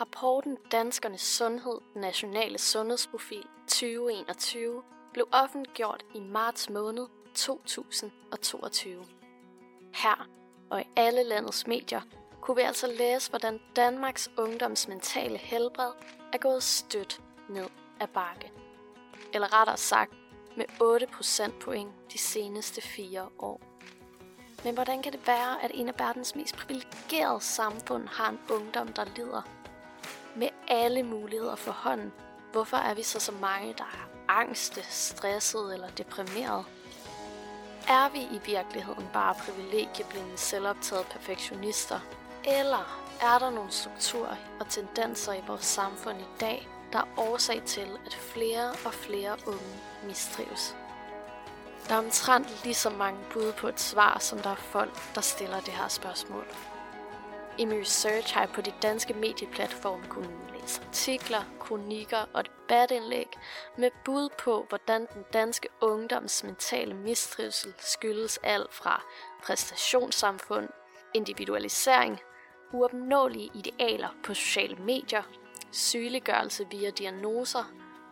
Rapporten Danskernes Sundhed Nationale Sundhedsprofil 2021 blev offentliggjort i marts måned 2022. Her og i alle landets medier kunne vi altså læse, hvordan Danmarks ungdoms mentale helbred er gået stødt ned ad bakke. Eller rettere sagt med 8 procentpoint de seneste fire år. Men hvordan kan det være, at en af verdens mest privilegerede samfund har en ungdom, der lider? Med alle muligheder for hånden, hvorfor er vi så så mange, der er angste, stressede eller deprimerede? Er vi i virkeligheden bare privilegieblinde selvoptagede perfektionister? Eller er der nogle strukturer og tendenser i vores samfund i dag, der er årsag til, at flere og flere unge mistrives? Der er omtrent lige så mange bud på et svar, som der er folk, der stiller det her spørgsmål. I min research har jeg på de danske medieplatforme kunnet læse artikler, kronikker og debatindlæg med bud på, hvordan den danske ungdoms mentale mistrivsel skyldes alt fra præstationssamfund, individualisering, uopnåelige idealer på sociale medier, sygeliggørelse via diagnoser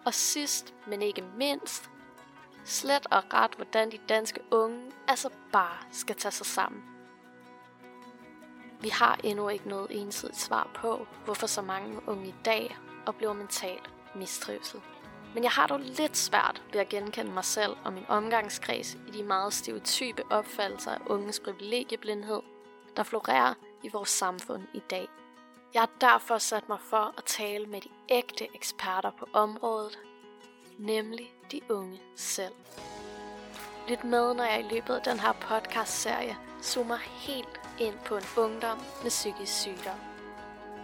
og sidst, men ikke mindst, slet og ret, hvordan de danske unge altså bare skal tage sig sammen. Vi har endnu ikke noget ensidigt svar på, hvorfor så mange unge i dag oplever mental mistrivsel. Men jeg har dog lidt svært ved at genkende mig selv og min omgangskreds i de meget stereotype opfattelser af unges privilegieblindhed, der florerer i vores samfund i dag. Jeg har derfor sat mig for at tale med de ægte eksperter på området, nemlig de unge selv. Lyt med, når jeg i løbet af den her podcast-serie zoomer helt ind på en ungdom med psykisk sygdom.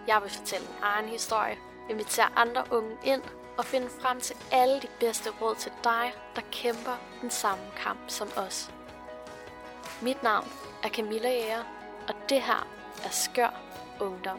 Jeg vil fortælle min egen historie, invitere andre unge ind og finde frem til alle de bedste råd til dig, der kæmper den samme kamp som os. Mit navn er Camilla Jæger, og det her er Skør Ungdom.